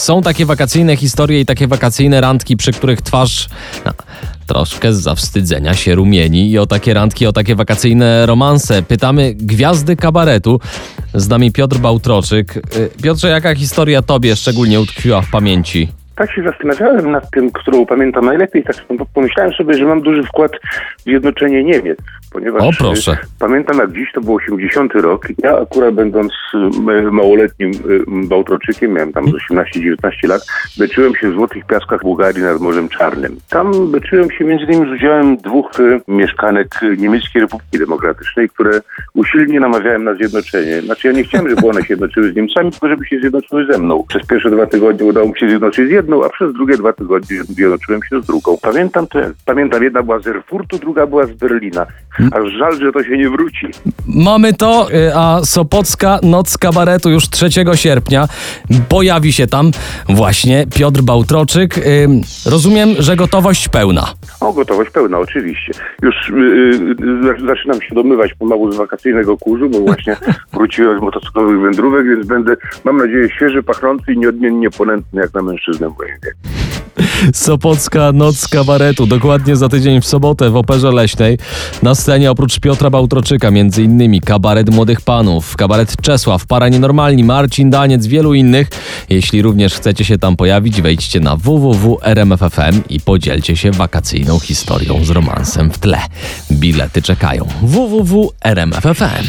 Są takie wakacyjne historie i takie wakacyjne randki, przy których twarz no, troszkę z zawstydzenia się rumieni i o takie randki, o takie wakacyjne romanse pytamy gwiazdy kabaretu. Z nami Piotr Bałtroczyk. Y, Piotrze, jaka historia tobie szczególnie utkwiła w pamięci? Tak się zastanawiałem nad tym, którą pamiętam najlepiej. Tak pomyślałem sobie, że mam duży wkład w zjednoczenie Niemiec, ponieważ O, proszę. e, pamiętam jak dziś, to był 80 rok. Ja akurat będąc e, małoletnim e, Bałtroczykiem, miałem tam 18-19 lat, beczyłem się w Złotych Piaskach Bułgarii nad Morzem Czarnym. Tam beczyłem się między innymi z udziałem dwóch mieszkanek Niemieckiej Republiki Demokratycznej, które usilnie namawiałem na zjednoczenie. Znaczy ja nie chciałem, żeby one się zjednoczyły z Niemcami, tylko żeby się zjednoczyły ze mną. Przez pierwsze dwa tygodnie udało mi się zjednoczyć z jedną, a przez drugie dwa tygodnie zjednoczyłem się z drugą. Pamiętam to, pamiętam jedna była z Erfurtu, druga była z Berlina. Aż żal, że to się nie wróci. Mamy to, y, a Sopocka Noc Kabaretu już 3 sierpnia. Pojawi się tam właśnie Piotr Bałtroczyk. Y, Rozumiem, że gotowość pełna. O, gotowość pełna, oczywiście. Już yy, yy, zaczynam się domywać pomału z wakacyjnego kurzu, bo właśnie wróciłem z motocyklowych wędrówek, więc będę, mam nadzieję, świeży, pachnący i nieodmiennie ponętny jak na mężczyznę w moim wieku. Sopocka Noc Kabaretu, dokładnie za tydzień w sobotę w Operze Leśnej. Na scenie oprócz Piotra Bałtroczyka innymi kabaret Młodych Panów, kabaret Czesław, Para Nienormalni, Marcin Daniec, wielu innych. Jeśli również chcecie się tam pojawić, wejdźcie na www.rmf.fm i podzielcie się wakacyjną historią z romansem w tle. Bilety czekają. www.rmf.fm